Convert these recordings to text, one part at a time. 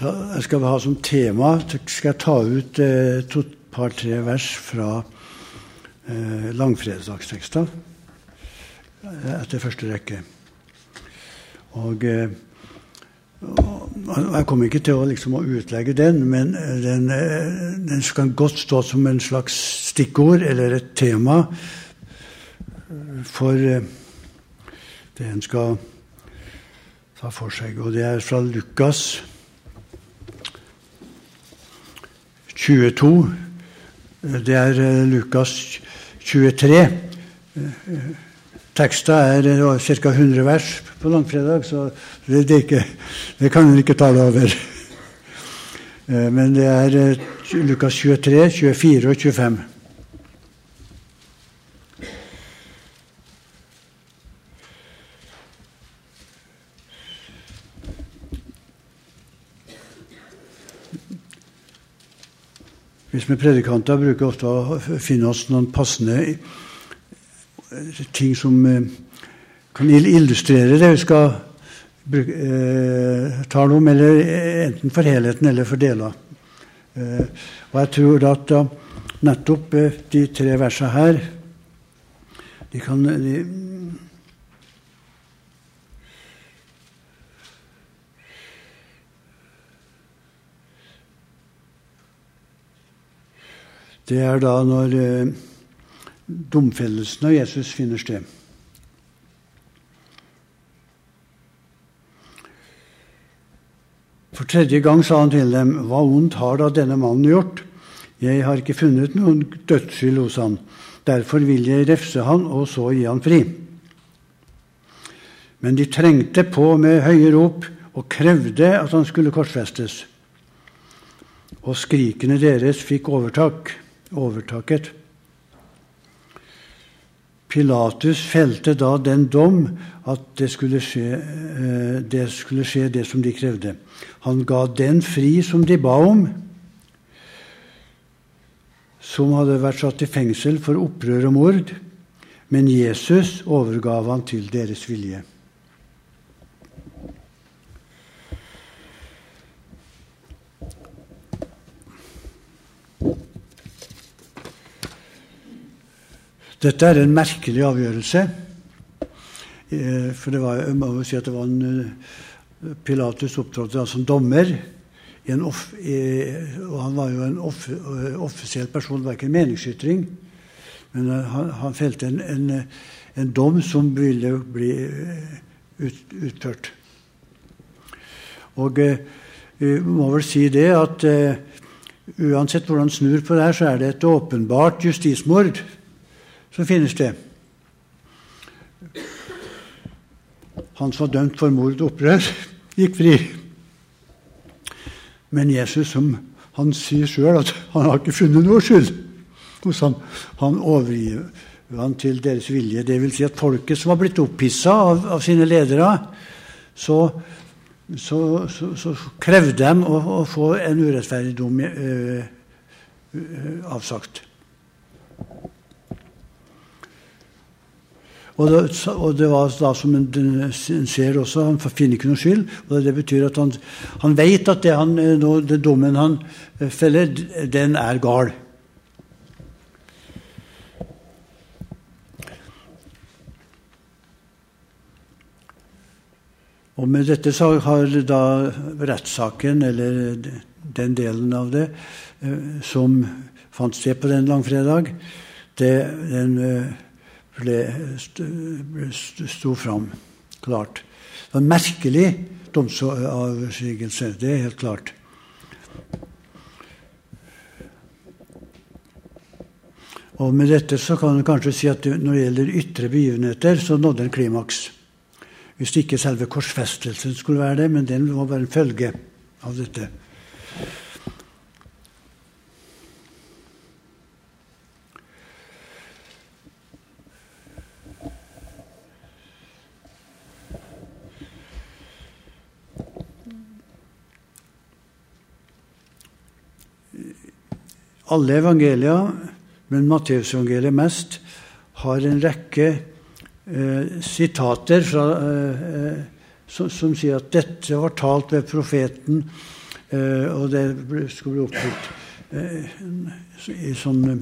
ta, jeg skal ha som tema skal jeg ta ut eh, to par-tre vers fra eh, langfredagstekster eh, etter første rekke. Og, eh, og Jeg kommer ikke til å, liksom, å utlegge den, men den, eh, den skal godt stå som en slags stikkord eller et tema for eh, det en skal ta for seg. Og det er fra Lukas 22. Det er eh, Lukas 23. Teksta er ca. 100 vers på langfredag, så det, det, ikke, det kan en ikke tale over. Men det er Lukas 23, 24 og 25. Vi predikanter bruker ofte å finne oss noen passende ting som eh, kan illustrere det vi skal bruke, eh, tale om, eller enten for helheten eller for deler. Eh, og jeg tror at da, nettopp eh, de tre versene her de kan de, Det er da når eh, domfellelsen av Jesus finner sted. For tredje gang sa han til dem, Hva ondt har da denne mannen gjort? Jeg har ikke funnet noen dødsskyld hos han. Derfor vil jeg refse han, og så gi han fri. Men de trengte på med høye rop og krevde at han skulle korsfestes. Og skrikene deres fikk overtak overtaket. Pilatus felte da den dom at det skulle, skje, eh, det skulle skje det som de krevde. Han ga den fri som de ba om, som hadde vært satt i fengsel for opprør og mord, men Jesus overgav han til deres vilje. Dette er en merkelig avgjørelse. Eh, for det var, jeg må jo si at det var en eh, Pilatus opptrådte som dommer. Off, og han var jo en off, eh, offisiell person, det var ikke en meningsytring. Men han, han felte en, en, en, dom som ville bli ut, utført. Og vi må vel si det at uansett hvordan snur på det her, så er det et åpenbart justismord som finnes det. Han som var dømt for mord og opprør, gikk fri. Men Jesus, som han sier sjøl at han har ikke funnet noe skyld hos ham, han overgir han til deres vilje. Det vil si at folket som har blitt opphissa av, av, sine ledere, så, så, så, så krevde de å, å, få en urettferdig dom øh, øh, avsagt. Og det, og det, var da som en, ser også, han finner ikke noe skyld. og Det betyr at han, han vet at det han, det dommen han eh, feller, den er gal. Og med dette så har da rettssaken, eller den delen av det eh, som fant sted på den langfredag, det, den ble, sto fram klart. Det var en merkelig domsavsigelse, det er helt klart. Og Med dette så kan du kanskje si at når det gjelder ytre begivenheter, så nådde en klimaks. Hvis ikke selve korsfestelsen skulle være det, men den var bare en følge av dette. Alle evangelier, men Matteusevangeliet mest, har en rekke eh, sitater fra, eh, som, som, sier at dette var talt ved profeten og det skulle bli oppfylt i sånne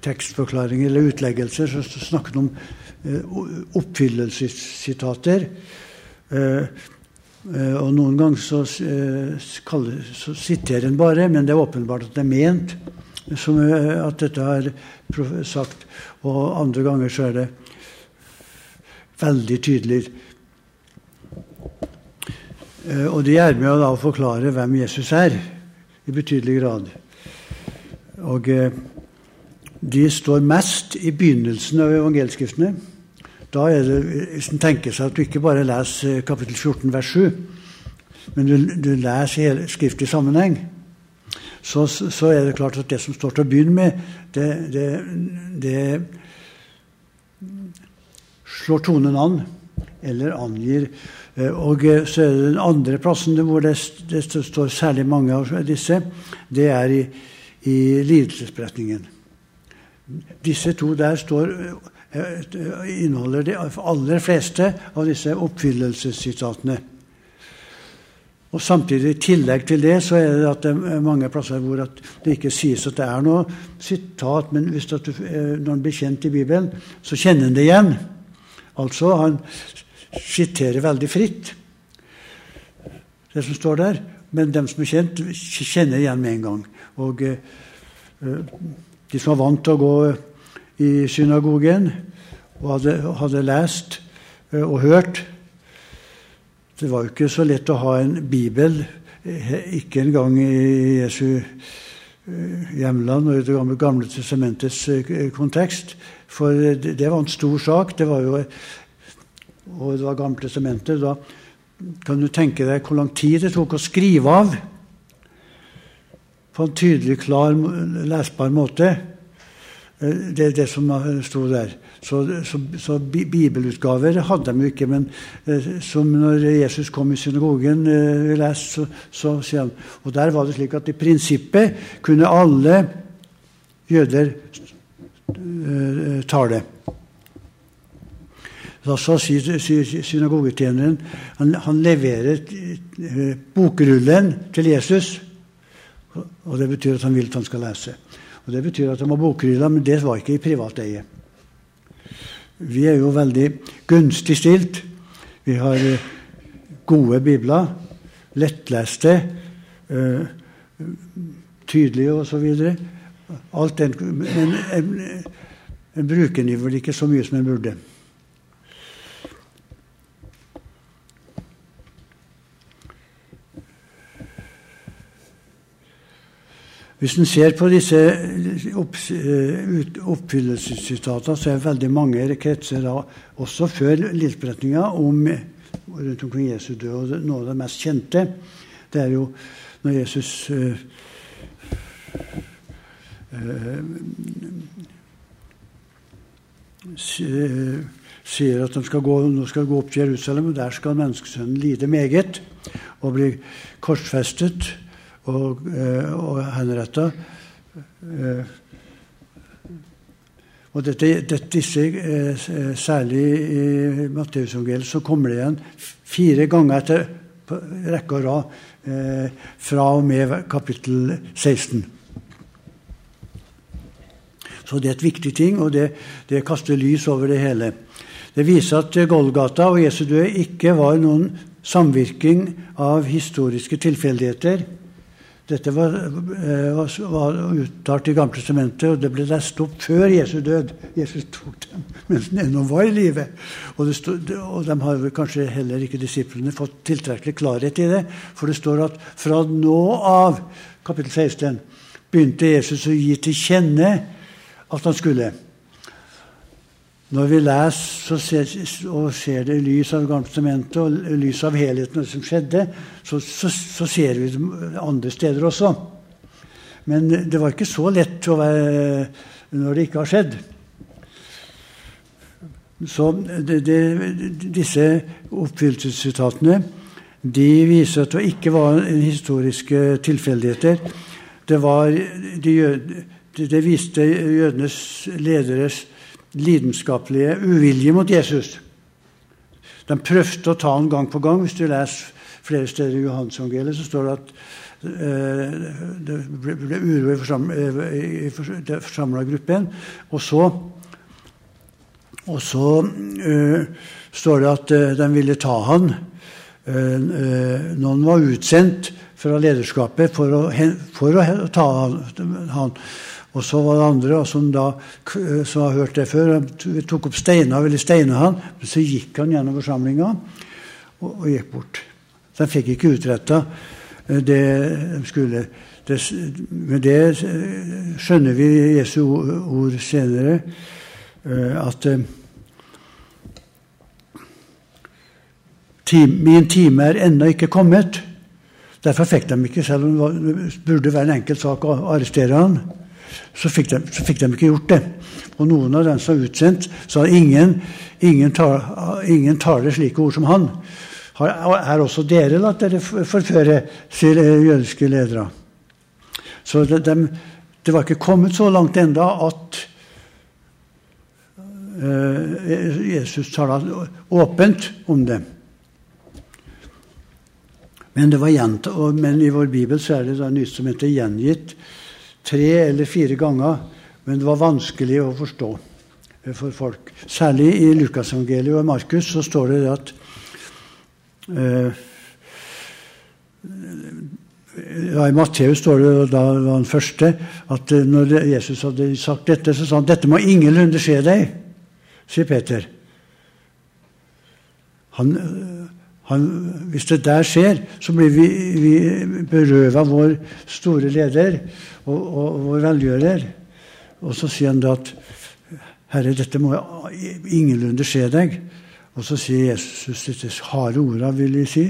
tekstforklaringer eller utleggelser så snakket om oppfyllelsessitater. Og noen ganger så, så siterer en bare, men det er åpenbart at det er ment som at dette er sagt. Og andre ganger så er det veldig tydelig. Og det er med å forklare hvem Jesus er, i betydelig grad. Og eh, de står mest i begynnelsen av evangelskriftene. Da er det, Hvis en tenker seg at du ikke bare leser kapittel 14, vers 7, men du, du leser hele skriftet i sammenheng, så, så, er det klart at det som står til å begynne med, det, det, det slår tonen an, eller angir. Eh, og eh, så er det den andre plassen hvor det, det står særlig mange av disse, det er i i lidelsesberetningen. Disse to der står, eh, inneholder de aller fleste av disse oppfyllelsessitatene. Og Samtidig, i tillegg til det, så er det at det er mange plasser hvor det ikke sies at det er noe sitat, men hvis du, eh, når han blir kjent i Bibelen, så kjenner han det igjen. Altså, han siterer veldig fritt, det som står der. Men dem som er kjent, kjenner igjen med en gang. Og eh, de som er vant til å gå i synagogen og hadde, hadde lest eh, og hørt Det var jo ikke så lett å ha en bibel, eh, ikke engang i Jesu eh, hjemland og i Det gamle, gamle testamentets kontekst. For det, det var en stor sak. Det var jo, og det var Gamle testamentet. Da kan du tenke deg hvor lang tid det tok å skrive av på en tydelig, klar, lesbar måte. Eh, det er det som sto der. Så, så, så bibelutgaver hadde de jo ikke. Men eh, som når Jesus kom i synagogen, eh, vi så, så sier han Og der var det slik at i prinsippet kunne alle jøder tale. Da Så sier synagogetjeneren han, han leverer eh, bokrullen til Jesus. Og Det betyr at han vil at han skal lese. Og Det betyr at de har bokrylla, men det var ikke i privat eie. Vi er jo veldig gunstig stilt. Vi har eh, gode bibler, lettleste, uh, tydelige osv. Men en, en bruker den vel ikke så mye som en burde. Hvis en ser på disse eh, så er veldig mange kretser da, også før livsberetninga om rundt omkring Jesu død. Og noe av det mest kjente det er jo når Jesus øh, øh, sier at de skal gå, nå skal gå opp til Jerusalem, og der skal menneskesønnen lide meget og bli korsfestet og, eh, og henretta. Eh, og dette, dette, eh, særlig i Matteusevangeliet, så kommer det igjen fire ganger etter rekke og rad fra og med kapittel 16. Så det er et viktig ting, og det, det kaster lys over det hele. Det viser at Golgata og Jesu død ikke var noen samvirking av historiske tilfeldigheter. Dette var, eh, var, var uttalt i Gamle testamentet, og det ble lest opp før Jesu død. Jesus tok dem mens han ennå var i live. Og, og, de har kanskje heller ikke disiplene fått tilstrekkelig klarhet i det. For det står at fra nå av, kapittel 16, begynte Jesus å gi til kjenne at han skulle. Når vi leser ser, og ser det lys av gamlestamentet og lys av helheten som skjedde, så, så, så, ser vi det andre steder også. Men det var ikke så lett å være når det ikke har skjedd. Så det, det, disse oppfyllelsessitatene de viser at det ikke var historiske tilfeldigheter. Det, de, det viste jødenes lederes lidenskapelige uvilje mot Jesus. De prøvde å ta han gang på gang. Hvis du leser flere steder i Johansangeliet så står det at eh, det ble uro i, forsam, forsamla gruppen. Og så, og så uh, står det at uh, de ville ta han. Uh, noen var utsendt fra lederskapet for å, for å ta han. Og så var det andre som da som har hørt det før, tok opp steiner og ville steine han, men så gikk han gjennom forsamlinga og, og, gikk bort. De fikk ikke utretta eh, det de skulle. Det, men det skjønner vi i Jesu ord senere, eh, at eh, min time er ennå ikke kommet. Derfor fikk de ikke, selv om det burde være en enkel sak å arrestere han, så fikk, de, så fikk de ikke gjort det. Og noen av dem som var utsendt, sa ingen, ingen, ingen taler slike ord som han. Er også dere latt dere forføre sier jødiske ledere? Så det, de, det var ikke kommet så langt enda at uh, Jesus taler åpent om det. Men det var og, men i vår bibel så er det da nytt som heter gjengitt tre eller fire ganger. Men det var vanskelig å forstå for folk. Særlig i Lukasevangeliet og Markus så står det at eh, ja, I Matteus står det da var han første at eh, når Jesus hadde sagt dette, så sa han dette må ingenlunde skje deg, sier Peter. Han, han, hvis det der skjer, så blir vi, vi berøva vår store leder og, og, vår velgjører. Og så sier han da at Herre, dette må ingenlunde skje deg. Og så sier Jesus disse harde orda, vil jeg si.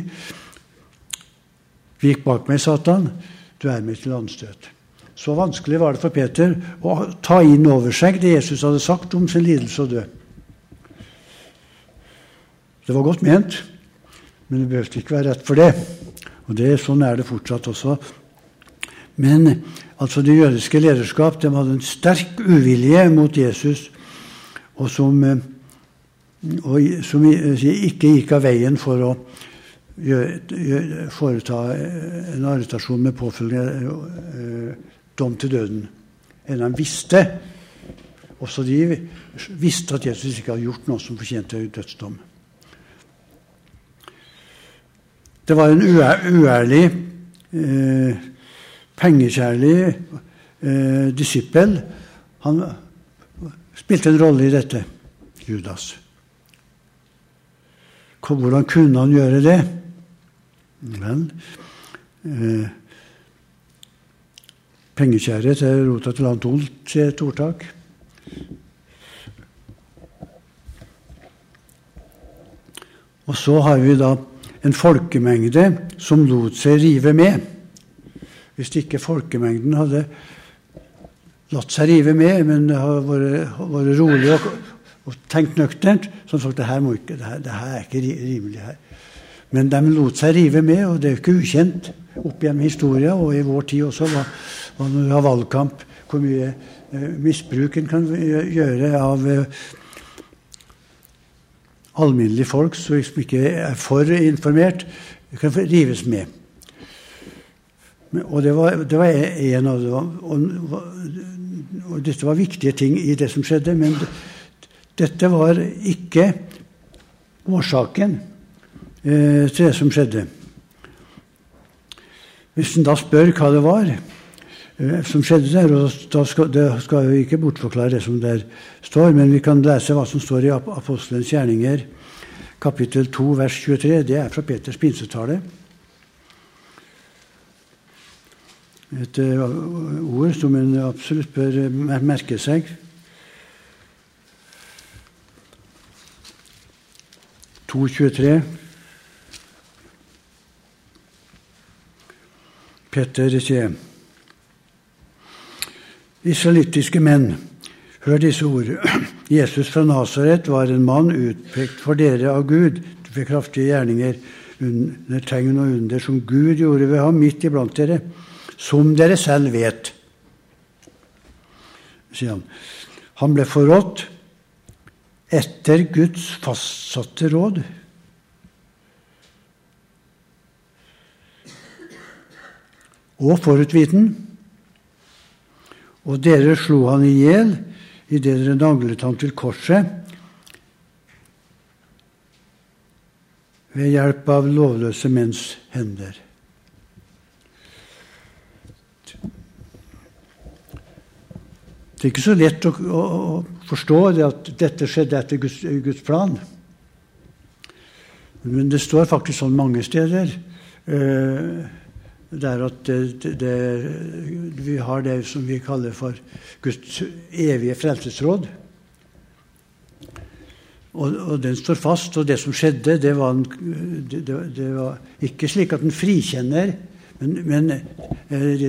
Vik bak meg, Satan. Du er meg til anstøt. Så vanskelig var det for Peter å ta inn over seg det Jesus hadde sagt om sin lidelse og død. Det var godt ment. Men det behøvde ikke være rett for det. Og det, Sånn er det fortsatt også. Men altså det jødiske lederskap de hadde en sterk uvilje mot Jesus, og som, eh, og som ikke gikk av veien for å foreta en arrestasjon med påfølgende eh, dom til døden. Enda han visste. Også de visste at Jesus ikke hadde gjort noe som fortjente dødsdom. Det var en uærlig, eh, pengekjærlig eh, disippel. Han spilte en rolle i dette, Judas. Hvordan kunne han gjøre det? Vel eh, Pengekjærhet er rota til annet ondt, sier et ordtak. Og så har vi da en folkemengde som lot seg rive med. Hvis ikke folkemengden hadde latt seg rive med, men hadde vært, vært rolig og, og, tenkt nøkternt, så hadde sagt det det her, det her er ikke rimelig her. Men de lot seg rive med, og det er jo ikke ukjent opp gjennom historien og i vår tid også, hva, hva når du har valgkamp, hvor mye eh, misbruk en kan gjøre av eh, alminnelige folk som ikke er for informert, kan rives med. Og det var, det var en av det. Og, og, dette var viktige ting i det som skjedde, men dette var ikke årsaken eh, til det som skjedde. Hvis en da spør hva det var som skjedde der, og skal, det skal jo ikke bortforklare det som der står, men vi kan lese hva som står i Apostelens gjerninger, kapittel 2, vers 23. Det er fra Peters pinsetale. Et uh, ord som en absolutt bør uh, merke seg. To 23. Petter sier Israelittiske menn Hør disse ord. Jesus fra Nasaret var en mann utpekt for dere av Gud ved kraftige gjerninger, under tegn og under, som Gud gjorde ved ham midt iblant dere, som dere selv vet. sier han. Han ble forrådt etter Guds fastsatte råd. og forutviten. Og dere slo han i hjel idet dere naglet ham til korset ved hjelp av lovløse menns hender. Det er ikke så lett å, å, å forstå det at dette skjedde etter Guds, Guds, plan. Men det står faktisk sånn mange steder eh, der at det, det, vi har det som vi kaller for Guds evige frelsesråd. Og, og, den står fast. Og det som skjedde, det var, en, det, det var ikke slik at den frikjenner men, men eh,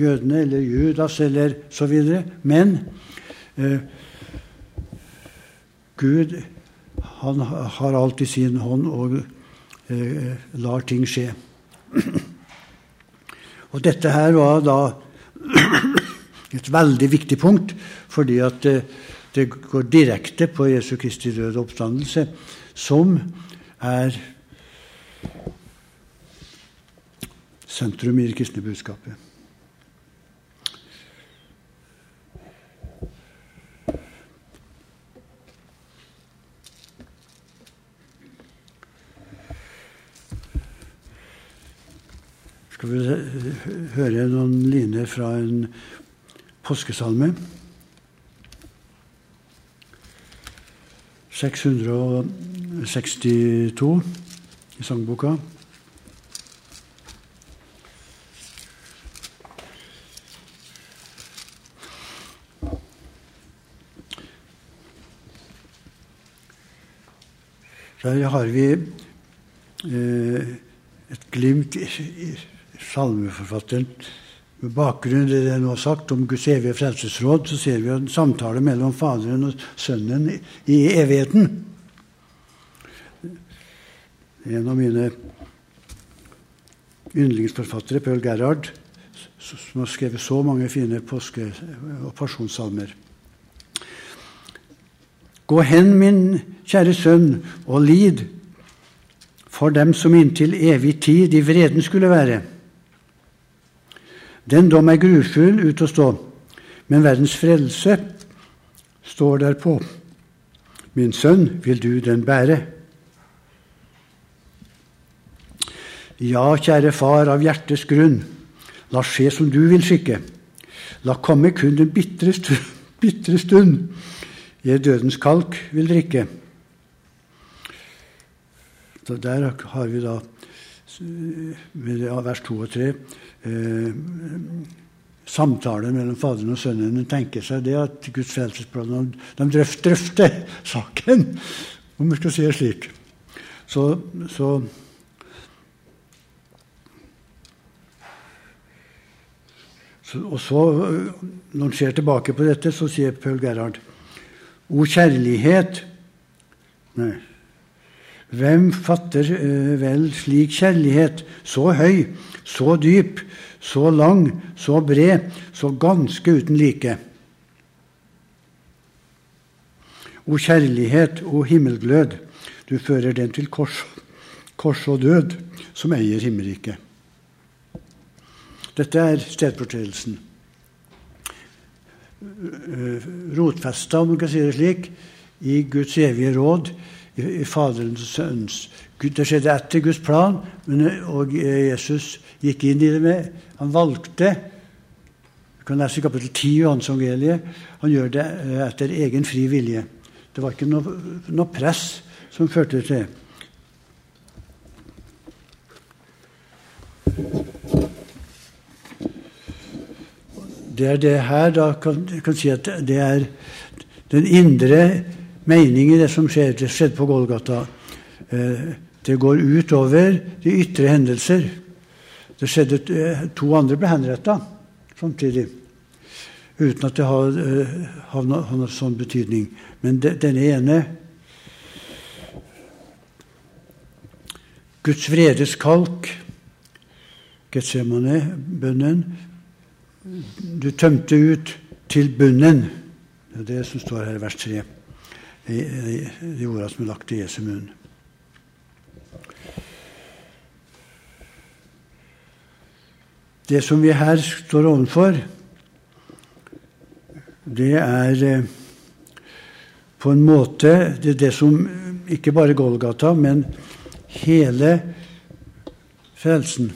jødene eller Judas eller så videre. Men eh, Gud han har alt i sin hånd og eh, lar ting skje. Og dette her var da et veldig viktig punkt, fordi at det, det går direkte på Jesu Kristi døde oppstandelse, som er sentrum i det kristne budskapet. Skal vi høre noen liner fra en påskesalme? 662 i sangboka. Der har vi eh, et glimt salmeforfatteren. Med bakgrunn i det jeg nå har sagt om Guds evige frelsesråd, så ser vi en samtale mellom Faderen og Sønnen i, evigheten. En av mine yndlingsforfattere, Paul Gerhard, som har skrevet så mange fine påske- og pasjonssalmer. Gå hen, min kjære sønn, og lid for dem som inntil evig tid i vreden skulle være. Den dom er grufull ut å stå, men verdens frelse står derpå. Min sønn, vil du den bære? Ja, kjære far, av hjertets grunn, la skje som du vil skikke. La komme kun den bitre stund, jeg dødens kalk vil drikke. Så der har vi da vers 2 og 3 eh, samtale mellom Faderen og Sønnen. Tenker seg det at Guds frelsesplan de drøfter, drøfter saken, om vi skal si det slik. Så, så og så, Når han ser tilbake på dette, så sier Paul Gerhard O kjærlighet Nei. Hvem fatter uh, vel slik kjærlighet, så høy, så dyp, så lang, så bred, så ganske uten like? O kjærlighet, o himmelglød, du fører den til kors, kors og død, som eier himmelriket. Dette er stedfortredelsen. Eh, rotfesta, om du kan si det slik, i Guds evige råd, i, Faderens og Sønnens. Det skjedde etter Guds plan, men, og Jesus gikk inn i det med Han valgte Du kan lese kapittel 10 i Johansevangeliet. Han gjør det eh, etter egen fri vilje. Det var ikke noe, noe press som førte til. Det er det her da kan, kan si at det er den indre mening i det som skjer, skjedde på Golgata. Eh, det går utover de ytre hendelser. Det skjedde eh, To andre ble henretta samtidig. Uten at det har, eh, har, noen sånn betydning. Men de, denne ene Guds vredes kalk, Getsemane-bønnen, du tømte ut til bunnen. Det er det som står her i vers 3. De ordene som er lagt i Jesu munn. det som vi her står overfor, det er eh, på en måte det er det som ikke bare Golgata, men hele frelsen.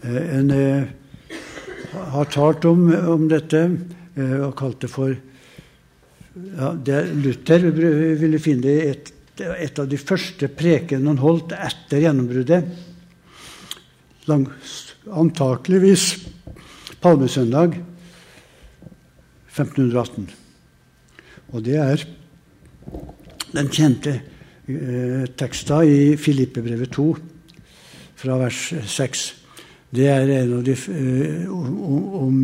Eh, en eh, har talt om, om dette eh, og kalt det for ja, det Luther ville finne et, et av de første prekenene han holdt etter gjennombruddet. Antakeligvis palmesøndag 1518. Og det er den kjente eh, teksta i Filippebrevet 2, fra vers 6. Det er en av de eh, om, om,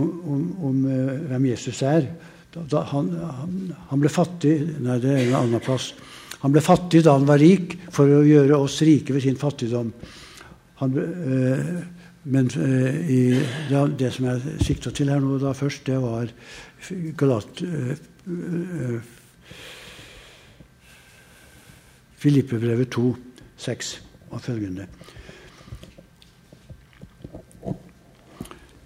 om, om eh, hvem Jesus er. Han, han, ble fattig Nei, det er en annen plass. Han ble fattig da han var rik, for å gjøre oss rike ved sin fattigdom. Han, eh, men eh, i, det, det, som jeg sikta til her nå da først, det var Galat... Eh, eh Filippebrevet 2, 6 og følgende.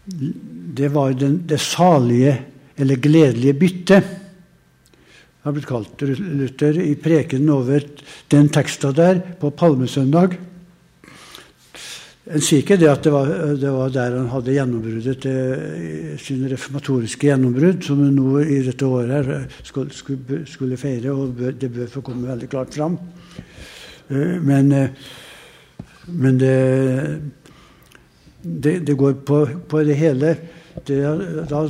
Det var den, det salige eller gledelige bytte, har blitt kalt Luther i prekenen over den teksta der på palmesøndag. En sier ikke det at det var, det var, der han hadde gjennombruddet til sin reformatoriske gjennombrudd, som han nå i dette året her skulle, skulle, skulle feire, og det bør få komme veldig klart fram. Eh, men, eh, men det, det, det, går på, på det hele. Det, da,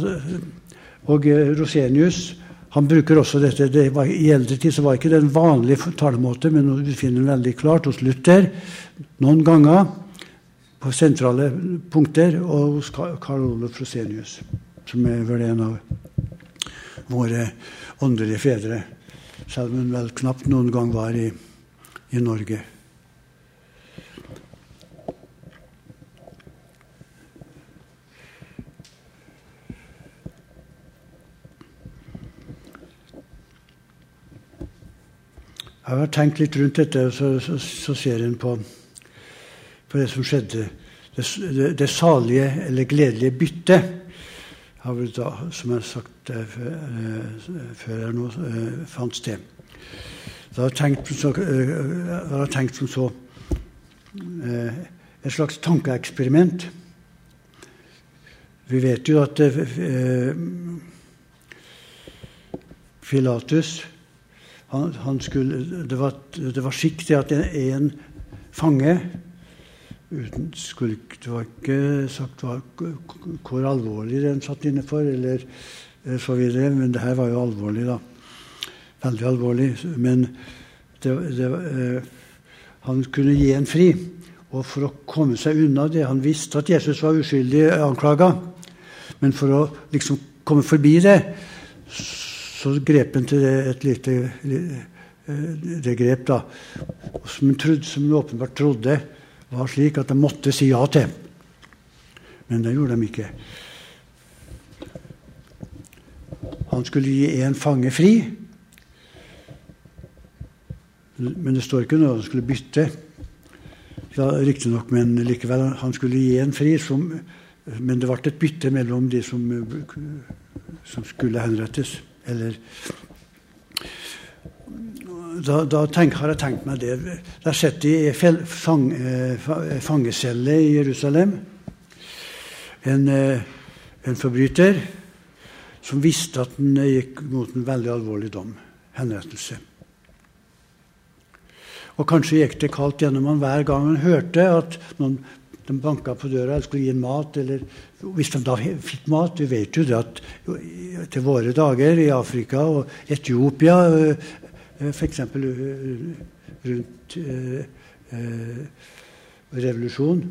og eh, Rosenius han bruker også dette. Det var, I eldre tid så var ikke det en vanlig talemåte, men vi finner den veldig klart hos Luther noen ganger på sentrale punkter, og hos Karl Olof Rosenius, som er vel en av våre åndelige fedre, selv om hun vel knapt noen gang var i, i Norge. Jeg har tenkt litt rundt dette, og så, så, så ser en på, på, det som skjedde. Det, det, det salige eller gledelige byttet, som jeg har sagt eh, eh, før her nå, eh, fant sted. Da har jeg tenkt, har tenkt som så et slags tankeeksperiment. Vi vet jo at Filatus han, han skulle, det, var, det var skikk til at en fange uten skulk Det var ikke sagt var, hvor alvorlig den satt inne for, eller eh, så videre, men det her var jo alvorlig, da. Veldig alvorlig. Men det, det, eh, han kunne gi en fri. Og for å komme seg unna det Han visste at Jesus var uskyldig anklaga. Men for å liksom komme forbi det, så grep han til det, et lite eh, det grep da, som han, som åpenbart trodde var slik at de måtte si ja til. Men det gjorde de ikke. Han skulle gi en fange fri. Men det står ikke noe han skulle bytte. Ja, Riktignok, men likevel. Han skulle gi en fri, som, men det ble et bytte mellom de som, som skulle henrettes. Eller da, da tenk, har jeg tenkt meg det. Der sitter de i fang, eh, fangecelle i Jerusalem. En, eh, en, forbryter som visste at han gikk mot en veldig alvorlig dom. Henrettelse. Og kanskje gikk det kaldt gjennom han hver gang han hørte at noen de banka på døra eller skulle gi en mat. eller Hvis de da fikk mat Vi vet jo det at til våre dager i Afrika og Etiopia, eh, f.eks. rundt eh, eh, revolusjonen,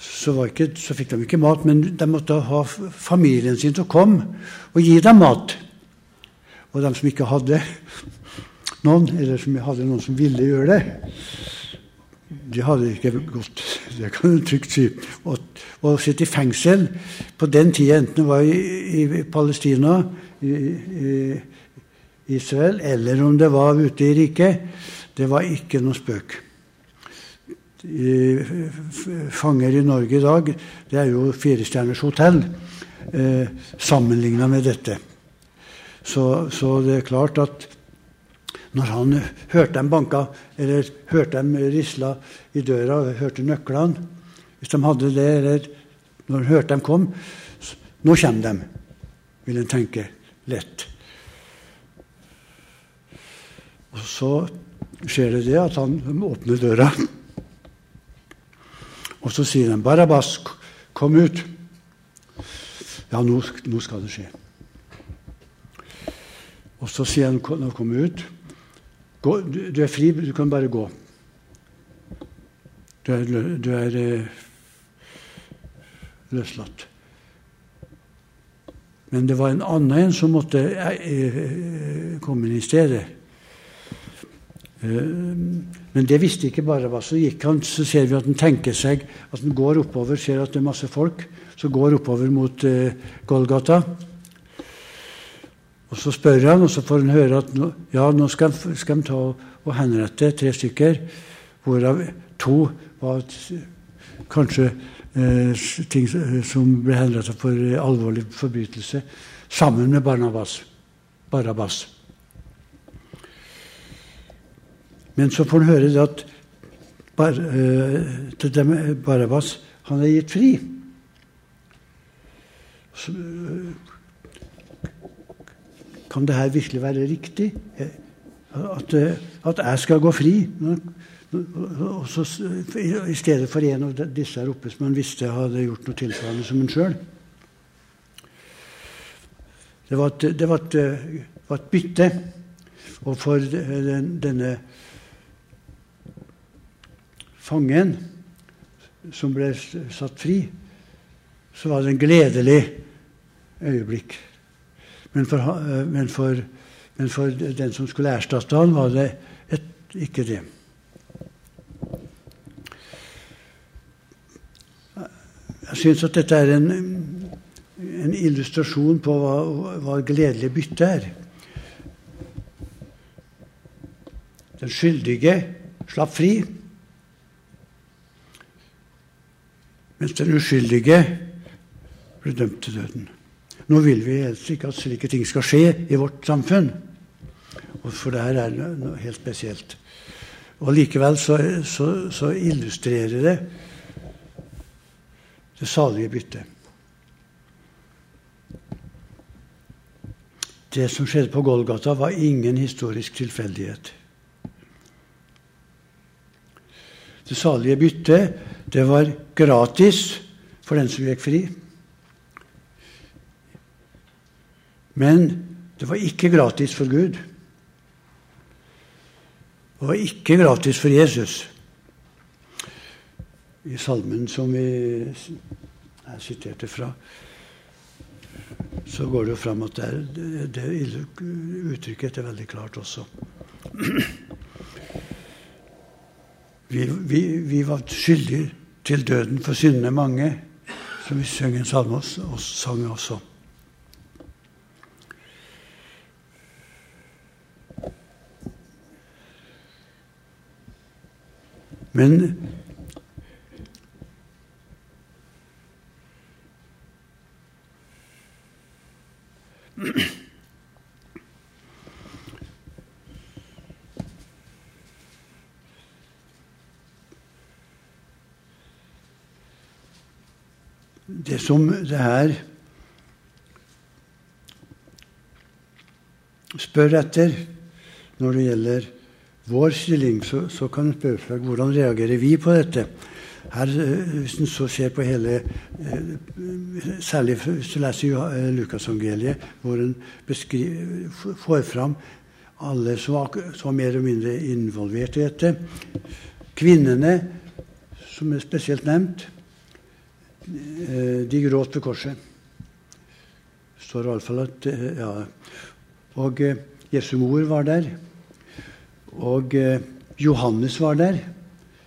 så, så, fikk de ikke mat, men de måtte ha familien sin å komme og gi dem mat. Og de som ikke hadde noen, eller som hadde noen som ville gjøre det, de hadde ikke gått, det kan du trygt si. Å sitte i fengsel på den tida, enten det var i, i Palestina, i, i, Israel, eller om det var ute i riket, det var ikke noe spøk. Fanger i Norge i dag, det er jo firestjerners hotell eh, sammenligna med dette. Så, så, det er klart at når han hørte dem banka, eller hørte dem risla i døra, hørte nøklene Hvis de hadde det, eller når han hørte dem kom Nå kommer de, vil en tenke lett. Og så skjer det det at han åpner døra. Og så sier han 'Barabas, kom ut'. Ja, nå, nå skal det skje. Og så sier han når han kommer ut gå, du, du, er fri, du kan bare gå. Du er, du er eh, løslatt. Men det var en annen en som måtte eh, eh komme inn i stedet. Men det visste ikke bare Så gikk han, så ser vi at han tenker seg at han går oppover, ser at det er masse folk som går oppover mot Golgata. Og Så spør han, og så får han høre at nå, ja, nå skal, skal de ta og henrette tre stykker, hvorav to var kanskje eh, ting som ble henrettet for alvorlig forbrytelse, sammen med Barnabas. Barabas. Men så får han høre at Bar, eh, dem, Barabas han er gitt fri. Så, uh, kan det her virkelig være riktig? At, uh, at jeg skal gå fri? Og så, I stedet for en av disse her oppe som han visste hadde gjort noe tilsvarende som han sjøl. Det var et, det var et, var et bytte. Og for den, denne fangen som ble satt fri, så var det en gledelig øyeblikk. Men for, eh, men for, men for den som skulle erstatte han, var det et, ikke det. Jeg syns at dette er en, en illustrasjon på hva, hva gledelig bytte er. Den skyldige slapp fri. mens den uskyldige ble dømt til døden. Nå vil vi helst ikke at slike ting skal skje i vårt samfunn, for det her er noe helt spesielt. Og Likevel så, så, så illustrerer det det salige byttet. Det som skjedde på Golgata, var ingen historisk tilfeldighet. Det salige byttet det var gratis for den som gikk fri. Men det var ikke gratis for Gud. Det var ikke gratis for Jesus. I salmen som vi jeg siterte fra, så går det jo fram at det, det, det uttrykket er veldig klart også. Vi, vi, vi var skyldige til døden for syndene mange, som vi sang en salme og sang også. Men det som det her spør etter når det gjelder vår stilling, så, så kan en spørre seg hvordan reagerer vi på dette. Her, eh, Hvis en så ser på hele eh, Særlig hvis du leser eh, Lukasevangeliet, hvor en får fram alle som var, som var mer eller mindre involvert i dette. Kvinnene, som er spesielt nevnt, de gråt ved korset. Står iallfall at ja. Og Jesu mor var der. Og eh, Johannes var der.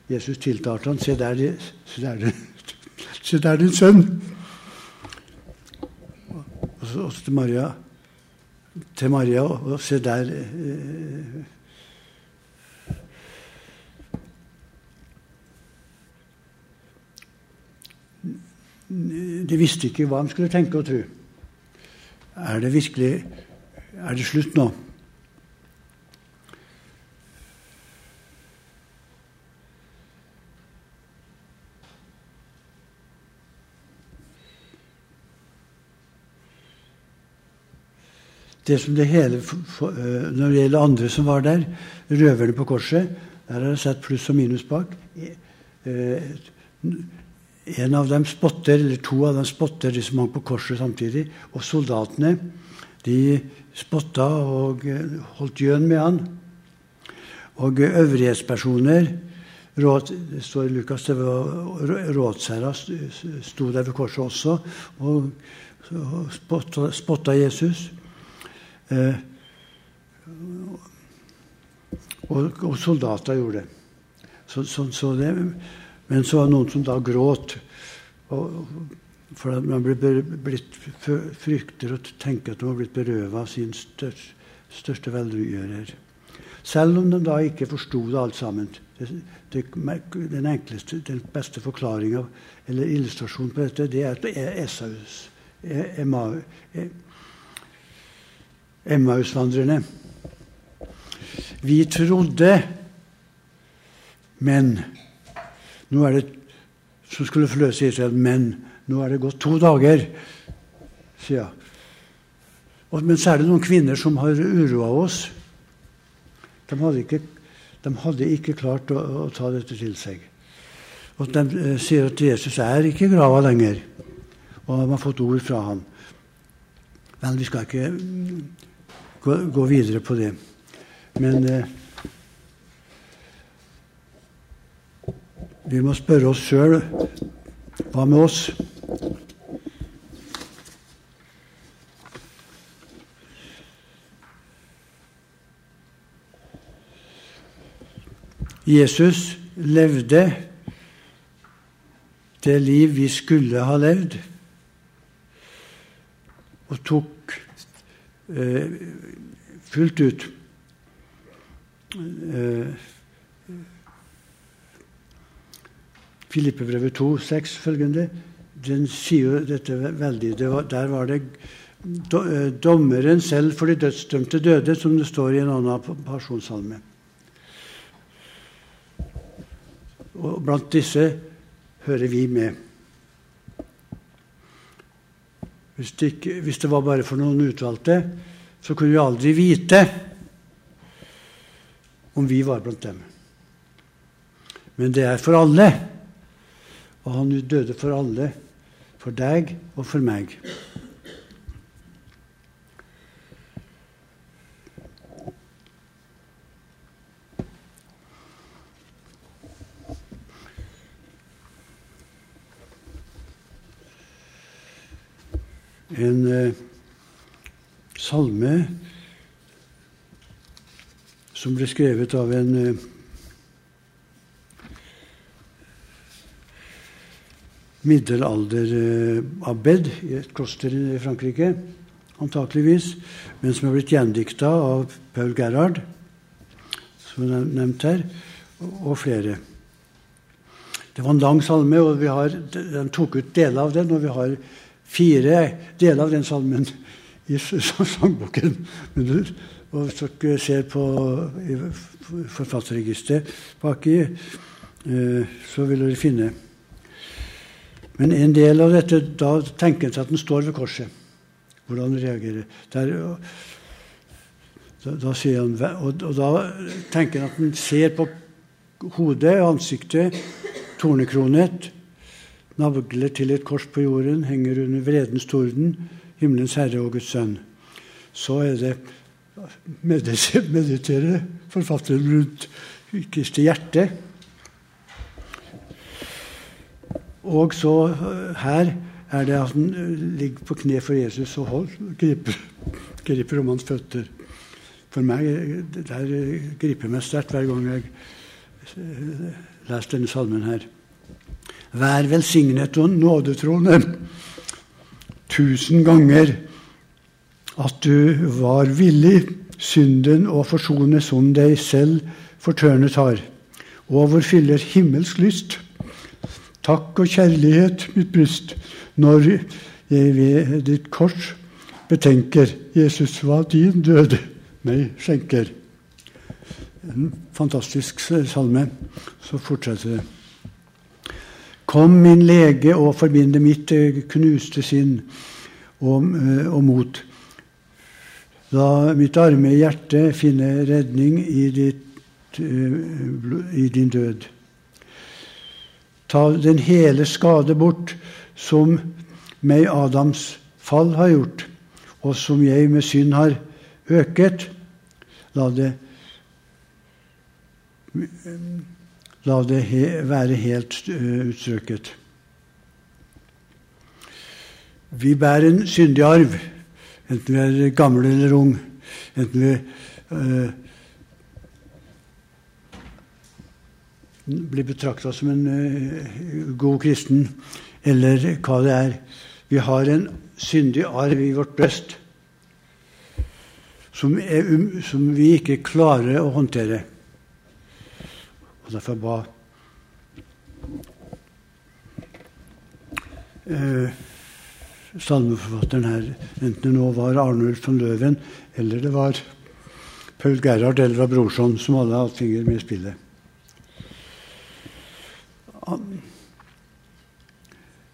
Jesus tiltalte han, Se der, se der, se der din sønn! Og så, også til Maria. Til Maria og, og se der eh, De visste ikke hva de skulle tenke og tro. Er det virkelig Er det slutt nå? Det som det hele, eh, Når det gjelder andre som var der, røverne på korset, der har jeg sett pluss og minus bak. Eh, en av dem spotter, eller To av dem spotter de som hang på korset samtidig. Og soldatene de spotta og eh, holdt gjøn med han. Og øvrighetspersoner råd, Det står i Lukas det var rådsherra sto der ved korset også og spotta, spotta Jesus. Eh, og, og, soldater gjorde det. Så, så, så det. Men så var det noen som da gråt. Og, for at man blitt frykter og tenker at de har blitt berøvet av sin største, største velgjører. Selv om de da ikke forsto det alt sammen. Det, det, den enkleste, den beste forklaringa eller illustrasjonen på dette, det er at det er Esaus. Emma, Emmausvandrerne. Vi trodde, men nå er det som skulle forløse Israel, men nå er det gått to dager, sier. Men så er det noen kvinner som har uroa oss. De hadde, ikke, de hadde ikke, klart å, å, ta dette til seg. Og De eh, sier at Jesus er ikke i grava lenger, og de har fått ord fra ham. Vel, vi skal ikke gå, gå videre på det. Men eh, vi må spørre oss sjøl hva med oss? Jesus levde det liv vi skulle ha levd, og tok fullt ut. Eh, Filippebrevet 2, 6 følgende, den sier jo dette veldig. Det var, der var det eh, dommeren selv for de dødsdømte døde, som det står i en annen pasjonssalme. Og blant disse hører vi med. Hvis det, ikke, hvis det, var bare for noen utvalgte, så kunne vi aldri vite om vi var blant dem. Men det er for alle. Og han døde for alle. For deg og for meg. En eh, salme som ble skrevet av en eh, middelalderabbed eh, i et kloster i Frankrike, antakeligvis, men som er blitt gjendikta av Paul Gerhard, som er nevnt her, og flere. Det var en lang salme, og har, den tok ut deler av den, og vi har fire deler av den salmen i sangboken. Og hvis dere ser på forfatterregisteret baki, eh, så vil dere finne Men en del av dette, da tenker en seg at den står ved korset. Hvordan reagerer. Der, da, da sier han, og, og da tenker han at han ser på hodet, ansiktet, tornekronet, navler til et kors på jorden, henger under vredens torden, himmelens herre og Guds sønn. Så er det meditere forfatteren rundt Kristi hjerte. Og så her er det at han ligger på kne for Jesus og hold, griper, griper om hans føtter. For meg der griper meg sterkt hver gang jeg leser denne salmen her. Vær velsignet og nådetroende tusen ganger at du var villig synden å forsone som deg selv fortørnet har, og hvor fyller himmelsk lyst. takk og kjærlighet mitt bryst når jeg ved ditt kors betenker Jesus hva din død meg skjenker. En fantastisk salme. Så fortsetter det. Kom, min lege, og forbinde mitt knuste sinn og, og mot. La mitt arme hjerte finne redning i, ditt, i din død. Ta den hele skade bort som meg Adams fall har gjort, og som jeg med synd har øket. La det, la det he, være helt utstrøket. Vi bærer en syndig arv, enten vi er gamle eller ung. Enten vi uh, blir betrakta som en uh, god kristen, eller hva det er. Vi har en syndig arv i vårt bryst som, um, som vi ikke klarer å håndtere. Og derfor ba eh, salmeforfatteren her, enten det nå var Arnulf von Løven eller det var Paul Gerhard eller var Brorson, som alle har finger med i spillet.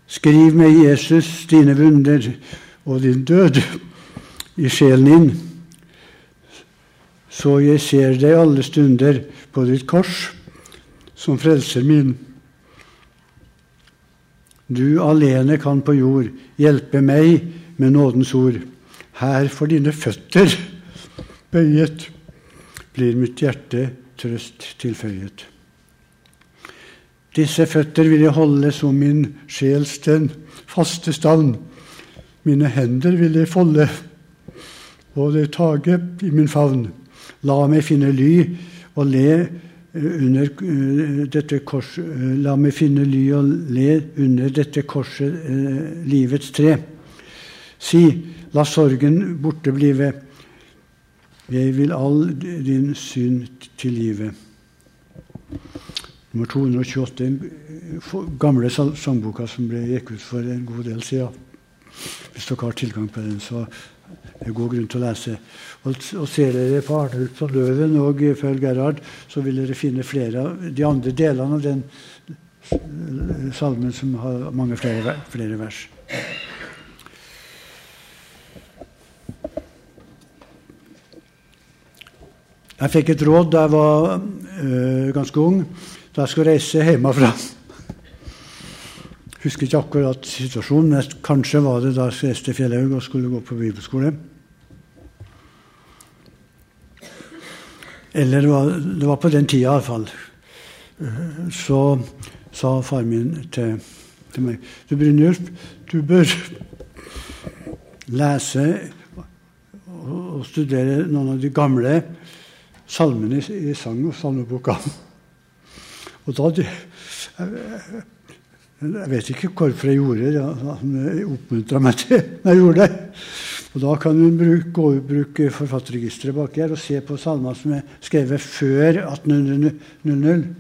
Skriv med Jesus dine vunder og din død i sjelen din, så jeg ser deg alle stunder på ditt kors som frelser min. Du alene kan på jord hjelpe meg med nådens ord. Her for dine føtter bøyet blir mitt hjerte trøst tilføyet. Disse føtter vil jeg holde som min sjels den faste stand. Mine hender vil jeg folde og det tage i min favn. La meg finne ly og le under uh, dette korset uh, La meg finne ly og le under dette korset, livets tre. Si, la sorgen borte blive. Jeg vil all din synd tilgive. Nummer 228, den gamle sangboka som ble gikk ut for en god del siden. Hvis dere har tilgang på den, så det er god grunn til å lese. Og, og ser dere på Arnulf von Løven og Føl Gerhard, så vil dere finne flere av de andre delene av den salmen som har mange flere, flere vers. Jeg fikk et råd da jeg var øh, ganske ung, da jeg skulle reise hjemmefra. Husker ikke akkurat situasjonen, men kanskje var det da jeg Fjellhaug skulle gå på bibelskole. Eller det var på den tida iallfall. Så sa far min til, til meg Du Brynjulf, du bør lese og studere noen av de gamle salmene i sang- og salmeboka. Og da vet ikke hvorfor jeg gjorde det. Han oppmuntra meg til når jeg gjorde det. Og Da kan hun bruke, gå, bruke forfatterregisteret bak her og se på salmer som er skrevet før 1800.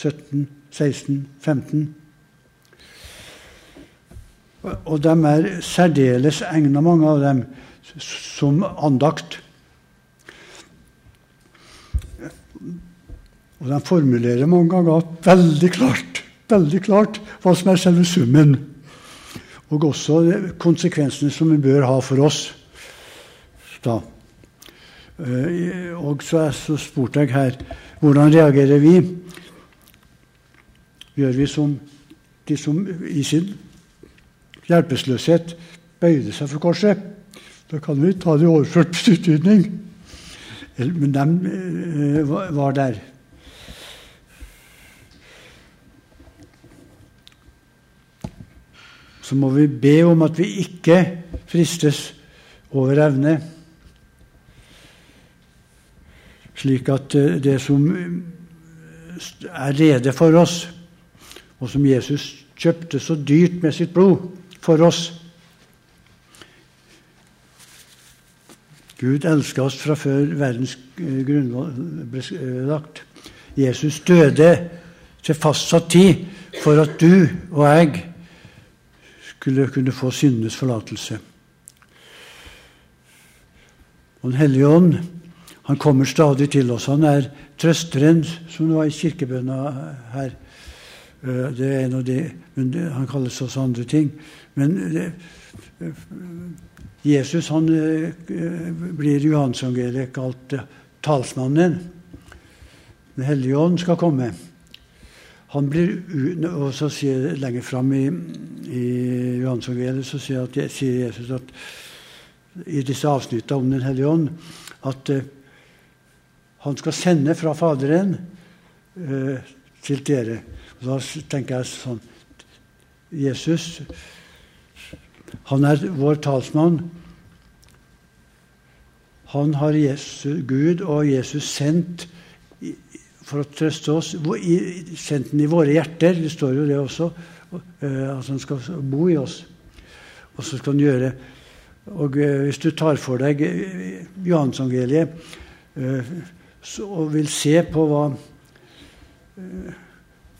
17, 16, 15. Og de er særdeles egna, mange av dem, som andakt. Og de formulerer mange ganger veldig klart, veldig klart hva som er selve summen. Og også konsekvensene som vi bør ha for oss. Da. Eh, og så, så spurte jeg her hvordan reagerer vi? Gjør vi som de som i sin hjelpeløshet bøyde seg for korset? Da kan vi ta det i overført betydning. Men de eh, var der. Så må vi be om at vi ikke fristes over evne. Slik at eh, det som er rede for oss, og som Jesus kjøpte så dyrt med sitt blod for oss Gud elska oss fra før verdens eh, grunnlag ble lagt. Jesus døde til fastsatt tid for at du og jeg skulle kunne få syndenes forlatelse. Og Den hellige ånd han kommer stadig til oss. Han er trøsteren, som det var i kirkebønna her. Eh, det er en av de, men Han kalles også andre ting. Men Jesus han eh, blir Johansevangeliet kalt talsmannen. Den hellige ånd skal komme. Han blir, og så sier Lenger fram i, i Johansevangeliet så sier, at, sier, Jesus at i disse avsnittene om Den hellige ånd at uh, han skal sende fra Faderen uh, til dere. Og da tenker jeg sånn Jesus han er vår talsmann. Han har Jesus, Gud og Jesus sendt for å trøste oss. Sendt den i våre hjerter. Det står jo det også. Eh, at han skal bo i oss. Og så skal han gjøre Og eh, hvis du tar for deg eh, Johansangeliet og vil se på hva,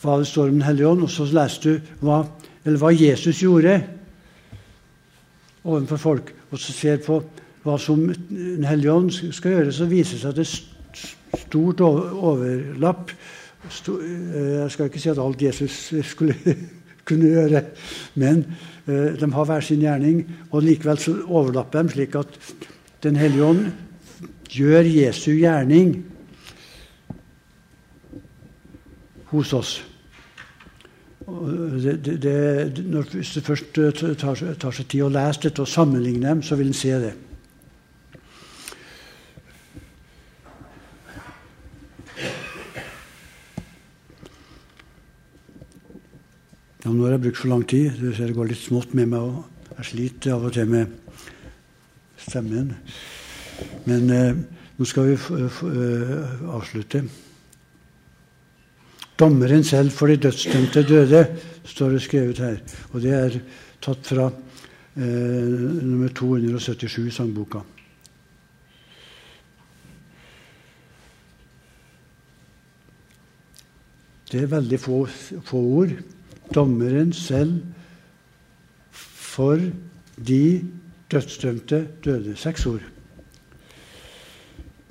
hva det står om Den hellige ånd, og så leser du hva, hva Jesus gjorde overfor folk, og så ser på hva som Den hellige ånd skal gjøre, så viser det seg at det er stort overlapp. Eh, jeg skal ikke si at alt Jesus skulle kunne gjøre, men eh, de har hver sin gjerning. Og likevel så overlapper de, slik at Den hellige ånd gjør Jesu gjerning hos oss. Det, det, når, hvis det først eh, tar, tar, seg tid å lese dette og sammenligne dem, så vil en se det. Ja, nå har jeg brukt for lang tid. Du ser det går litt smått med meg òg. Jeg sliter av og til med stemmen. Men eh, nå skal vi uh, avslutte. Dommeren selv for de dødsdømte døde, står det skrevet her. Og det er tatt fra eh, nummer 277 i sangboka. Det er veldig få, få ord. Dommeren selv for de dødsdømte døde. Seks ord.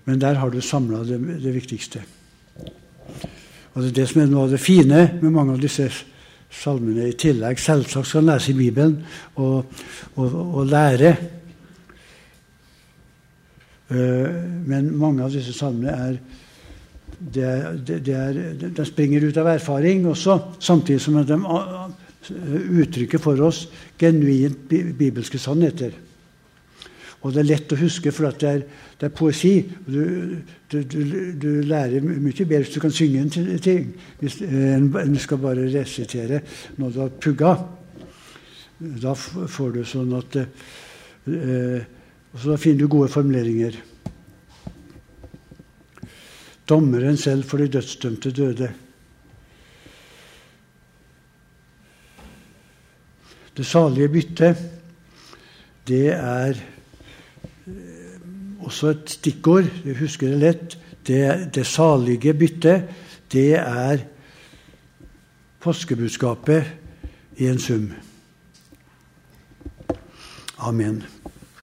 Men der har du samla det, det viktigste. Og Det er det som er noe av det fine med mange av disse salmene. I tillegg selvsagt skal en lese i Bibelen og, og, og lære. Uh, men mange av disse salmene er det, det, det er, de springer ut av erfaring også, samtidig som de uttrykker for oss genuint bibelske sannheter. Og det er lett å huske, for det er, det er, poesi. Du, du, du, du, lærer mye bedre hvis du kan synge en ting, enn du skal bare resitere når du har pugga. Da får du sånn at eh, Så da finner du gode formuleringer. Dommeren selv for de dødsdømte døde. Det salige byttet, det er også et stikkord. Jeg husker det lett. Det, det salige byttet, det er påskebudskapet i en sum. Amen.